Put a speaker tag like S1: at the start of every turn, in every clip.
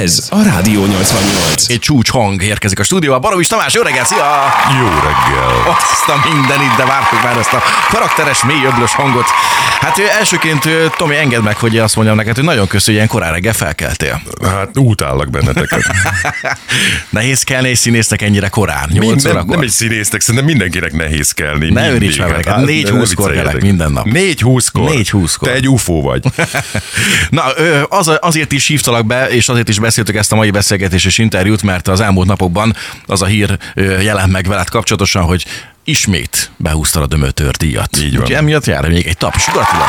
S1: Ez a Rádió 88.
S2: Egy csúcs hang érkezik a stúdióba. Baromis Tamás, jó reggel, szia!
S3: Jó reggel!
S2: Azt a mindenit, de vártuk már ezt a karakteres, mély öblös hangot. Hát ő elsőként, ő, Tomi, engedd meg, hogy azt mondjam neked, hogy nagyon köszönjük, hogy ilyen korán reggel felkeltél.
S3: Hát útállak benneteket.
S2: Nehéz kelni és színésznek ennyire korán.
S3: Mind,
S2: 8
S3: nem, nem egy színésznek, szerintem mindenkinek nehéz kelni.
S2: Ne
S3: mindig.
S2: őríts meg.
S3: Hát,
S2: 4-20-kor
S3: ne
S2: kelek minden nap.
S3: 4-20-kor?
S2: 4-20-kor.
S3: Te egy UFO vagy.
S2: Na, az, azért is hívtalak be, és azért is beszéltük ezt a mai beszélgetés és interjút, mert az elmúlt napokban az a hír jelent meg veled kapcsolatosan, hogy ismét behúztad a Dömötör díjat.
S3: Így van.
S2: Úgyhogy emiatt jár még egy taps. Gratulál.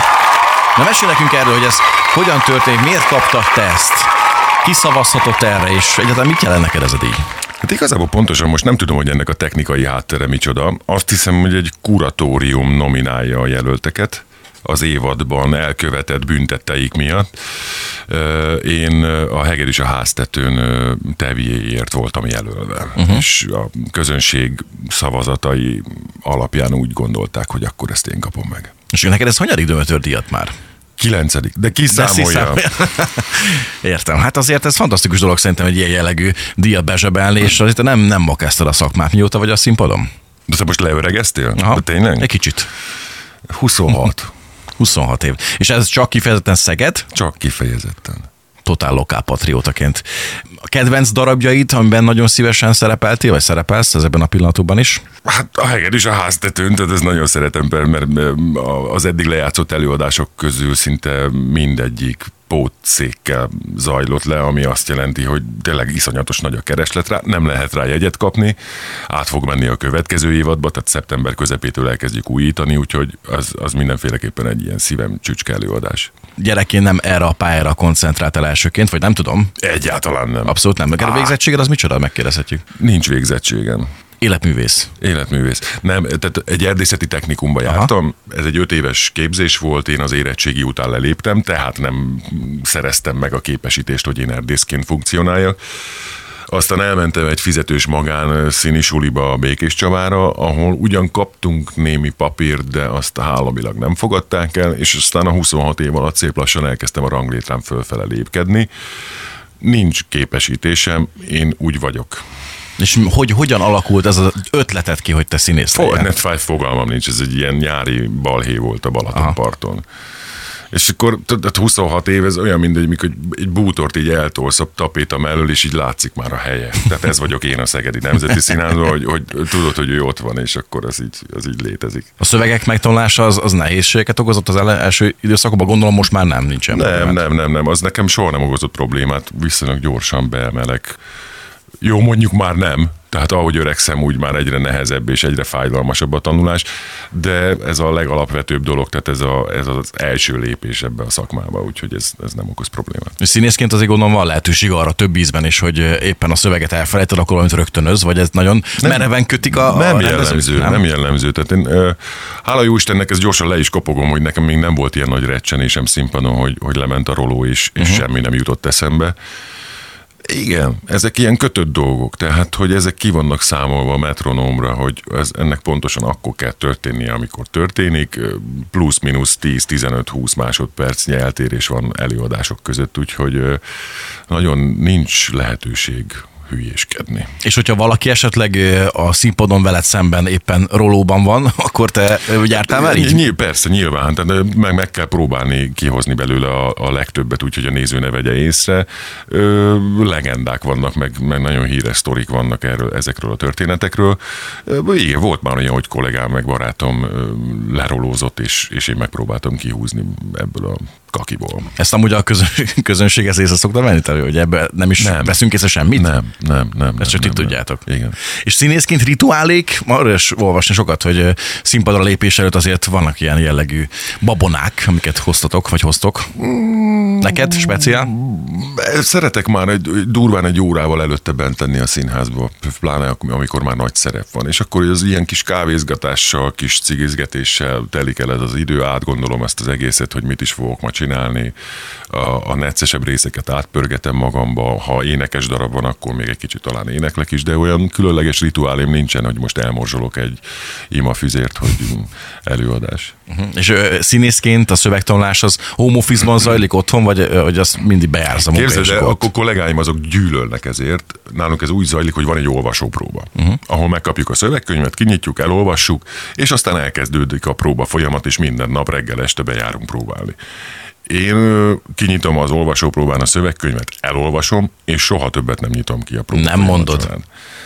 S2: Na mesélj nekünk erről, hogy ez hogyan történt, miért kaptad te ezt? Ki szavazhatott erre, és egyáltalán mit jelent neked ez a díj?
S3: Hát igazából pontosan most nem tudom, hogy ennek a technikai háttere micsoda. Azt hiszem, hogy egy kuratórium nominálja a jelölteket az évadban elkövetett büntetteik miatt. Én a Heged és a háztetőn ö, teviéért voltam jelölve, uh-huh. és a közönség szavazatai alapján úgy gondolták, hogy akkor ezt én kapom meg.
S2: És neked ez hanyadik Dömötör díjat már?
S3: Kilencedik, de kiszámolja.
S2: számolja. Értem. Hát azért ez fantasztikus dolog szerintem egy ilyen jellegű díjat bezsebelni, és azért nem, nem ma kezdted a szakmát. Mióta vagy a színpadon?
S3: De te most leöregeztél? De tényleg?
S2: Egy kicsit.
S3: 26.
S2: 26 év. És ez csak kifejezetten Szeged,
S3: Csak kifejezetten.
S2: totál lokál patriótaként. A kedvenc darabjait, amiben nagyon szívesen szerepeltél, vagy szerepelsz ezekben a pillanatokban is?
S3: Hát a heged is a háztetőn, tehát ezt nagyon szeretem, mert mert az eddig lejátszott előadások közül szinte mindegyik pótszékkel zajlott le, ami azt jelenti, hogy tényleg iszonyatos nagy a kereslet rá, nem lehet rá jegyet kapni, át fog menni a következő évadba, tehát szeptember közepétől elkezdjük újítani, úgyhogy az, az mindenféleképpen egy ilyen szívem csücske előadás.
S2: Gyerekként nem erre a pályára koncentráltál elsőként, vagy nem tudom?
S3: Egyáltalán nem.
S2: Abszolút nem. Neked a végzettséged az micsoda, megkérdezhetjük.
S3: Nincs végzettségem.
S2: Életművész.
S3: Életművész. Nem, tehát egy erdészeti technikumba jártam, ez egy öt éves képzés volt, én az érettségi után leléptem, tehát nem szereztem meg a képesítést, hogy én erdészként funkcionáljak. Aztán elmentem egy fizetős magán színi suliba a Békés Csavára, ahol ugyan kaptunk némi papírt, de azt államilag nem fogadták el, és aztán a 26 év alatt szép lassan elkezdtem a ranglétrán fölfele lépkedni. Nincs képesítésem, én úgy vagyok.
S2: És hogy, hogyan alakult ez az ötletet ki, hogy te színész
S3: Fo-
S2: legyél?
S3: net five fogalmam nincs, ez egy ilyen nyári balhé volt a Balatonparton. És akkor tudod, 26 év, ez olyan mindegy, mikor egy bútort így eltolsz a tapéta mellől, és így látszik már a helye. Tehát ez vagyok én a Szegedi Nemzeti Színházban, hogy, hogy tudod, hogy ő ott van, és akkor az így, az így létezik.
S2: A szövegek megtanulása az, az nehézségeket okozott az első időszakban, gondolom most már nem, nincsen.
S3: Nem,
S2: problémát.
S3: nem, nem, nem, az nekem soha nem okozott problémát, viszonylag gyorsan beemelek. Jó, mondjuk már nem, tehát ahogy öregszem, úgy már egyre nehezebb és egyre fájdalmasabb a tanulás, de ez a legalapvetőbb dolog, tehát ez, a, ez az első lépés ebbe a szakmába, úgyhogy ez, ez nem okoz problémát.
S2: És színészként azért gondolom van lehetőség arra több ízben is, hogy éppen a szöveget elfelejted, akkor valamit rögtönöz, vagy ez nagyon nem, mereven kötik a, a
S3: nem
S2: rendezők?
S3: jellemző, nem? nem jellemző. Tehát én, hála jó Istennek, ez gyorsan le is kopogom, hogy nekem még nem volt ilyen nagy recsenésem színpadon, hogy, hogy lement a roló, és, és uh-huh. semmi nem jutott eszembe. Igen, ezek ilyen kötött dolgok, tehát hogy ezek ki vannak számolva a metronómra, hogy ez, ennek pontosan akkor kell történnie, amikor történik, plusz-minusz 10-15-20 másodpercnyi eltérés van előadások között, úgyhogy nagyon nincs lehetőség hülyéskedni.
S2: És hogyha valaki esetleg a színpadon veled szemben éppen rolóban van, akkor te jártál már így?
S3: Nyilv, persze, nyilván, tehát meg, meg kell próbálni kihozni belőle a, a legtöbbet, úgyhogy a néző ne vegye észre. Ö, legendák vannak, meg, meg nagyon híres sztorik vannak erről, ezekről a történetekről. Ö, igen, volt már olyan, hogy kollégám meg barátom lerolózott, és, és én megpróbáltam kihúzni ebből a kakiból.
S2: Ezt amúgy a közön, közönség ez észre szokta venni, tehát, hogy ebbe nem is
S3: Nem.
S2: veszünk észre semmit?
S3: Nem, nem, nem.
S2: Ezt csak
S3: nem,
S2: ti
S3: nem,
S2: tudjátok.
S3: Nem. Igen.
S2: És színészként rituálék, arra is olvasni sokat, hogy színpadra lépés előtt azért vannak ilyen jellegű babonák, amiket hoztatok, vagy hoztok. Neked speciál?
S3: Szeretek már egy, durván egy órával előtte bent tenni a színházba, pláne amikor már nagy szerep van. És akkor az ilyen kis kávézgatással, kis cigizgetéssel telik el ez az idő, átgondolom ezt az egészet, hogy mit is fogok ma csinálni, a, a neccesebb részeket átpörgetem magamba, ha énekes darab van, akkor még egy kicsit talán éneklek is, de olyan különleges rituálém nincsen, hogy most elmorzsolok egy imafüzért, hogy előadás.
S2: Uh-huh. És ö, színészként a szövegtanulás az home office-ban zajlik otthon, vagy, vagy azt mindig bejársz a
S3: Képzeld, de akkor kollégáim azok gyűlölnek ezért. Nálunk ez úgy zajlik, hogy van egy olvasópróba, uh-huh. ahol megkapjuk a szövegkönyvet, kinyitjuk, elolvassuk, és aztán elkezdődik a próba folyamat, és minden nap reggel este bejárunk próbálni. Én kinyitom az olvasópróbán a szövegkönyvet, elolvasom, és soha többet nem nyitom ki a próbát.
S2: Nem mondod. Során.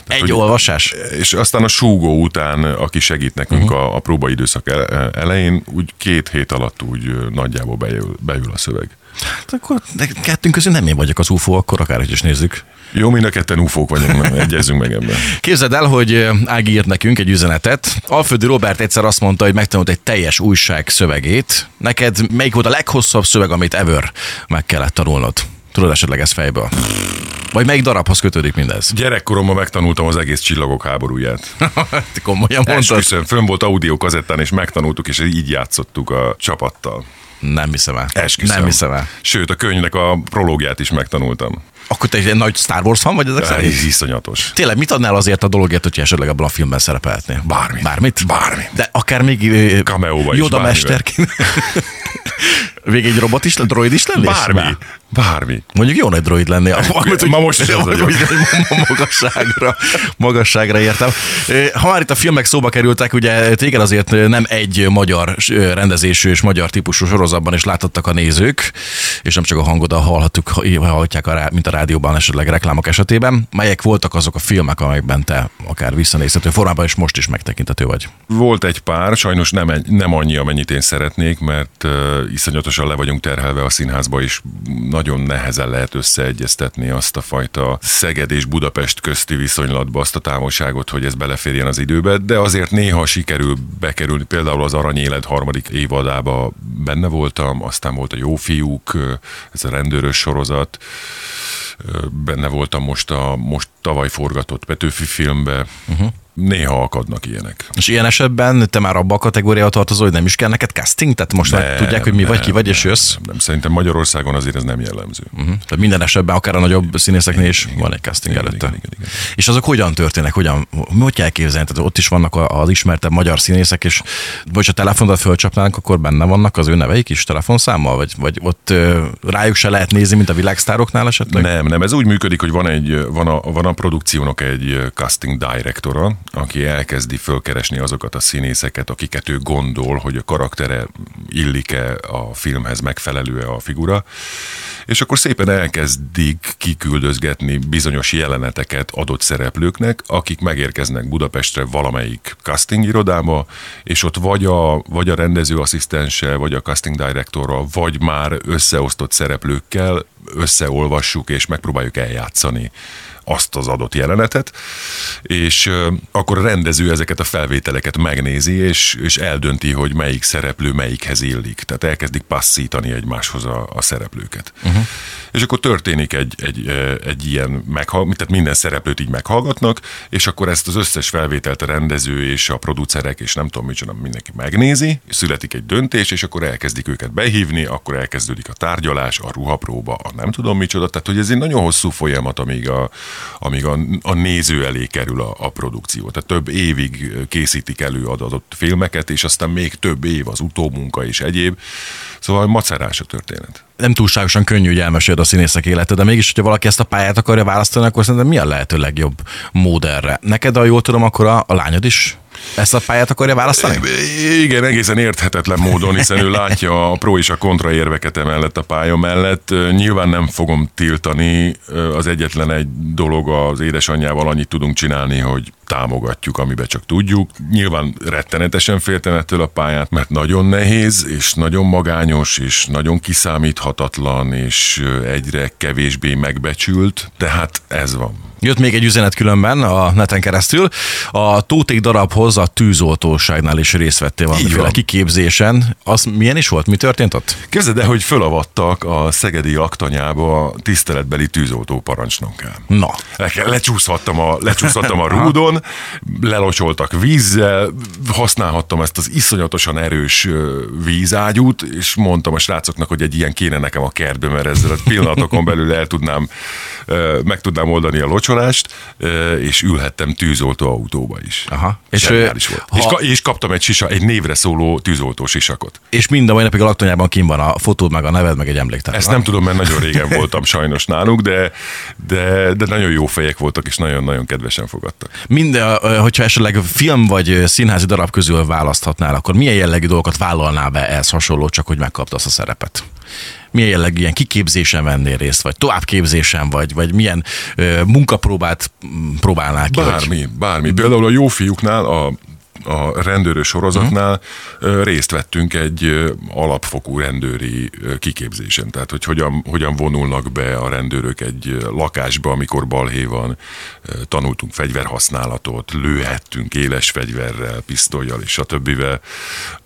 S2: Egy hogy, olvasás?
S3: És aztán a súgó után, aki segít nekünk uh-huh. a, a próbaidőszak elején, úgy két hét alatt úgy nagyjából beül, beül a szöveg.
S2: Hát akkor kettőnk közül nem én vagyok az UFO, akkor akár is nézzük.
S3: Jó, mind a ketten ufók vagyunk, nem egyezzünk meg ebben.
S2: Képzeld el, hogy Ági írt nekünk egy üzenetet. Alföldi Robert egyszer azt mondta, hogy megtanult egy teljes újság szövegét. Neked melyik volt a leghosszabb szöveg, amit ever meg kellett tanulnod? Tudod esetleg ez fejből? Vagy melyik darabhoz kötődik mindez?
S3: Gyerekkoromban megtanultam az egész csillagok háborúját.
S2: Komolyan mondtad?
S3: Esküszöm, fönn volt audiokazettán, és megtanultuk, és így játszottuk a csapattal.
S2: Nem hiszem el.
S3: Esküszöm.
S2: Nem hiszem el.
S3: Sőt, a könyvnek a prológiát is megtanultam.
S2: Akkor te egy nagy Star Wars fan vagy ezek szerint?
S3: Ez iszonyatos.
S2: Tényleg, mit adnál azért a dologért, hogy esetleg abban a filmben szerepelhetnél?
S3: Bármit.
S2: Bármit?
S3: Bármit.
S2: De akár még
S3: Cameo
S2: Yoda mesterként. Végig egy robot is, droid is lennél?
S3: Bármi. Bármi.
S2: Mondjuk jó nagy droid lennél.
S3: Akkor, ma most is az vagyok.
S2: magasságra, magasságra értem. Ha már itt a filmek szóba kerültek, ugye téged azért nem egy magyar rendezésű és magyar típusú sorozatban is láthattak a nézők, és nem csak a hangoddal hallhattuk, hallhatják, a, mint a rádióban esetleg reklámok esetében. Melyek voltak azok a filmek, amelyekben te akár visszanézhető formában, és most is megtekintető vagy?
S3: Volt egy pár, sajnos nem, nem annyi, amennyit én szeretnék, mert uh, iszonyatosan le vagyunk terhelve a színházba, és nagyon nehezen lehet összeegyeztetni azt a fajta Szeged és Budapest közti viszonylatba, azt a távolságot, hogy ez beleférjen az időbe, de azért néha sikerül bekerülni, például az Aranyéled harmadik évadába benne voltam, aztán volt a Jó fiúk, ez a rendőrös sorozat, benne voltam most a most tavaly forgatott Petőfi filmbe, uh-huh. Néha akadnak ilyenek.
S2: És ilyen esetben te már abba a kategóriába tartozol, hogy nem is kell neked casting? Tehát most nem, már tudják, hogy mi nem, vagy, ki vagy, és jössz?
S3: Nem, nem, szerintem Magyarországon azért ez nem jellemző.
S2: Uh-huh. Tehát minden esetben, akár a nagyobb színészeknél is igen, van egy casting igen, előtte. Igen, igen, igen. És azok hogyan történnek? Hogyan, hogy kell képzelni? Tehát ott is vannak az ismertebb magyar színészek, és vagy ha telefonodat fölcsapnánk, akkor benne vannak az ő neveik is telefonszámmal? Vagy, vagy ott rájuk se lehet nézni, mint a világsztároknál esetleg?
S3: Nem, nem. Ez úgy működik, hogy van, egy, van, a, van a produkciónak egy casting directora, aki elkezdi fölkeresni azokat a színészeket, akiket ő gondol, hogy a karaktere illik-e a filmhez megfelelő-e a figura, és akkor szépen elkezdik kiküldözgetni bizonyos jeleneteket adott szereplőknek, akik megérkeznek Budapestre valamelyik casting irodába, és ott vagy a, vagy a rendezőasszisztense, vagy a casting directorral, vagy már összeosztott szereplőkkel összeolvassuk és megpróbáljuk eljátszani azt az adott jelenetet, és akkor a rendező ezeket a felvételeket megnézi, és, és eldönti, hogy melyik szereplő melyikhez illik. Tehát elkezdik passzítani egymáshoz a, a szereplőket. Uh-huh. És akkor történik egy, egy, egy ilyen meghallgatás, tehát minden szereplőt így meghallgatnak, és akkor ezt az összes felvételt a rendező és a producerek, és nem tudom micsoda, mindenki megnézi, születik egy döntés, és akkor elkezdik őket behívni, akkor elkezdődik a tárgyalás, a ruhapróba, a nem tudom micsoda. Tehát, hogy ez egy nagyon hosszú folyamat, amíg a, amíg a, a néző elé kerül a, a produkció. Tehát több évig készítik elő adott filmeket, és aztán még több év az utómunka és egyéb. Szóval macerás a történet.
S2: Nem túlságosan könnyű, hogy elmeséled a színészek életet, de mégis, hogyha valaki ezt a pályát akarja választani, akkor szerintem mi a lehető legjobb mód erre? Neked, ha jól tudom, akkor a, a lányod is ezt a pályát akarja választani?
S3: Igen, egészen érthetetlen módon, hiszen ő látja a pro és a kontra érveket emellett a pálya mellett. Nyilván nem fogom tiltani, az egyetlen egy dolog az édesanyjával annyit tudunk csinálni, hogy támogatjuk, amiben csak tudjuk. Nyilván rettenetesen féltem ettől a pályát, mert nagyon nehéz, és nagyon magányos, és nagyon kiszámíthatatlan, és egyre kevésbé megbecsült, tehát ez van.
S2: Jött még egy üzenet különben a neten keresztül. A tóték darabhoz a tűzoltóságnál is részt vettél valamiféle kiképzésen. Az milyen is volt? Mi történt ott?
S3: Képzeld el, hogy fölavattak a szegedi laktanyába a tiszteletbeli tűzoltó parancsnokám.
S2: Na.
S3: Le, lecsúszhattam a, lecsúszhattam a rúdon, lelocsoltak vízzel, használhattam ezt az iszonyatosan erős vízágyút, és mondtam a srácoknak, hogy egy ilyen kéne nekem a kertbe, mert ezzel a pillanatokon belül el tudnám, meg tudnám oldani a locsolást, és ülhettem tűzoltó autóba is.
S2: Aha.
S3: És, és, volt. Ha... és, ka- és kaptam egy, sisa, egy névre szóló tűzoltó sisakot.
S2: És mind a mai napig a laktanyában kim van a fotód, meg a neved, meg egy emléktár.
S3: Ezt nem tudom, mert nagyon régen voltam sajnos náluk, de, de, de nagyon jó fejek voltak, és nagyon-nagyon kedvesen fogadtak.
S2: Minden, hogyha esetleg film vagy színházi darab közül választhatnál, akkor milyen jellegű dolgokat vállalnál be ehhez hasonló, csak hogy megkapta azt a szerepet? Milyen jellegű ilyen kiképzésen vennél részt, vagy továbbképzésen, vagy, vagy milyen ö, munkapróbát próbálnál ki?
S3: Bármi, hogy... bármi. Például a jó fiúknál a a rendőrös sorozatnál uh-huh. részt vettünk egy alapfokú rendőri kiképzésen. Tehát, hogy hogyan, hogyan vonulnak be a rendőrök egy lakásba, amikor balhé van, tanultunk fegyverhasználatot, lőhettünk éles fegyverrel, pisztolyjal és többivel.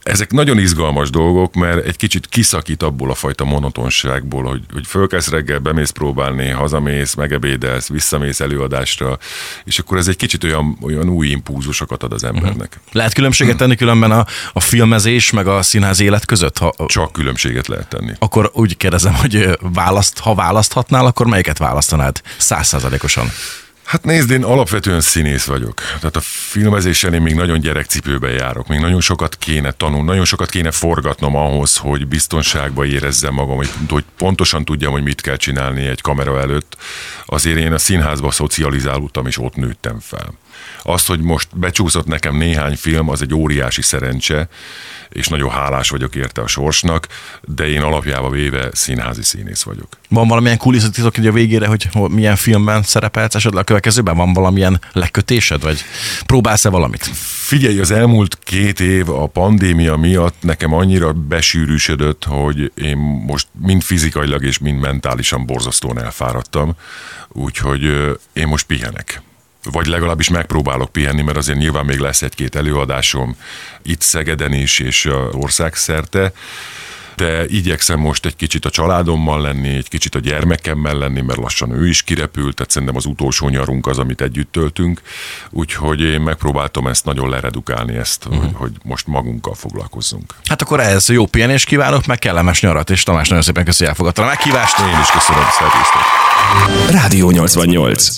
S3: Ezek nagyon izgalmas dolgok, mert egy kicsit kiszakít abból a fajta monotonságból, hogy, hogy fölkelsz reggel, bemész próbálni, hazamész, megebédelsz, visszamész előadásra, és akkor ez egy kicsit olyan, olyan új impulzusokat ad az embernek. Uh-huh.
S2: Lehet különbséget tenni különben a, a filmezés meg a színház élet között? Ha,
S3: Csak különbséget lehet tenni.
S2: Akkor úgy kérdezem, hogy választ, ha választhatnál, akkor melyiket választanád százszázalékosan?
S3: Hát nézd, én alapvetően színész vagyok. Tehát a filmezésen én még nagyon gyerekcipőben járok. Még nagyon sokat kéne tanulni, nagyon sokat kéne forgatnom ahhoz, hogy biztonságban érezzem magam, hogy, hogy pontosan tudjam, hogy mit kell csinálni egy kamera előtt. Azért én a színházba szocializálódtam, és ott nőttem fel. Az, hogy most becsúszott nekem néhány film, az egy óriási szerencse, és nagyon hálás vagyok érte a sorsnak, de én alapjába véve színházi színész vagyok.
S2: Van valamilyen kulisszatitok a végére, hogy milyen filmben szerepelsz esetleg a következőben? Van valamilyen lekötésed, vagy próbálsz-e valamit?
S3: Figyelj, az elmúlt két év a pandémia miatt nekem annyira besűrűsödött, hogy én most mind fizikailag és mind mentálisan borzasztóan elfáradtam, úgyhogy én most pihenek vagy legalábbis megpróbálok pihenni, mert azért nyilván még lesz egy-két előadásom itt Szegeden is, és országszerte, de igyekszem most egy kicsit a családommal lenni, egy kicsit a gyermekemmel lenni, mert lassan ő is kirepült, tehát szerintem az utolsó nyarunk az, amit együtt töltünk, úgyhogy én megpróbáltam ezt nagyon leredukálni, ezt, uh-huh. hogy, hogy most magunkkal foglalkozzunk.
S2: Hát akkor ehhez jó pihenést kívánok, meg kellemes nyarat, és Tamás nagyon szépen köszi elfogadta a meghívást.
S3: Én is köszönöm, szervusztok!
S1: Rádió 88.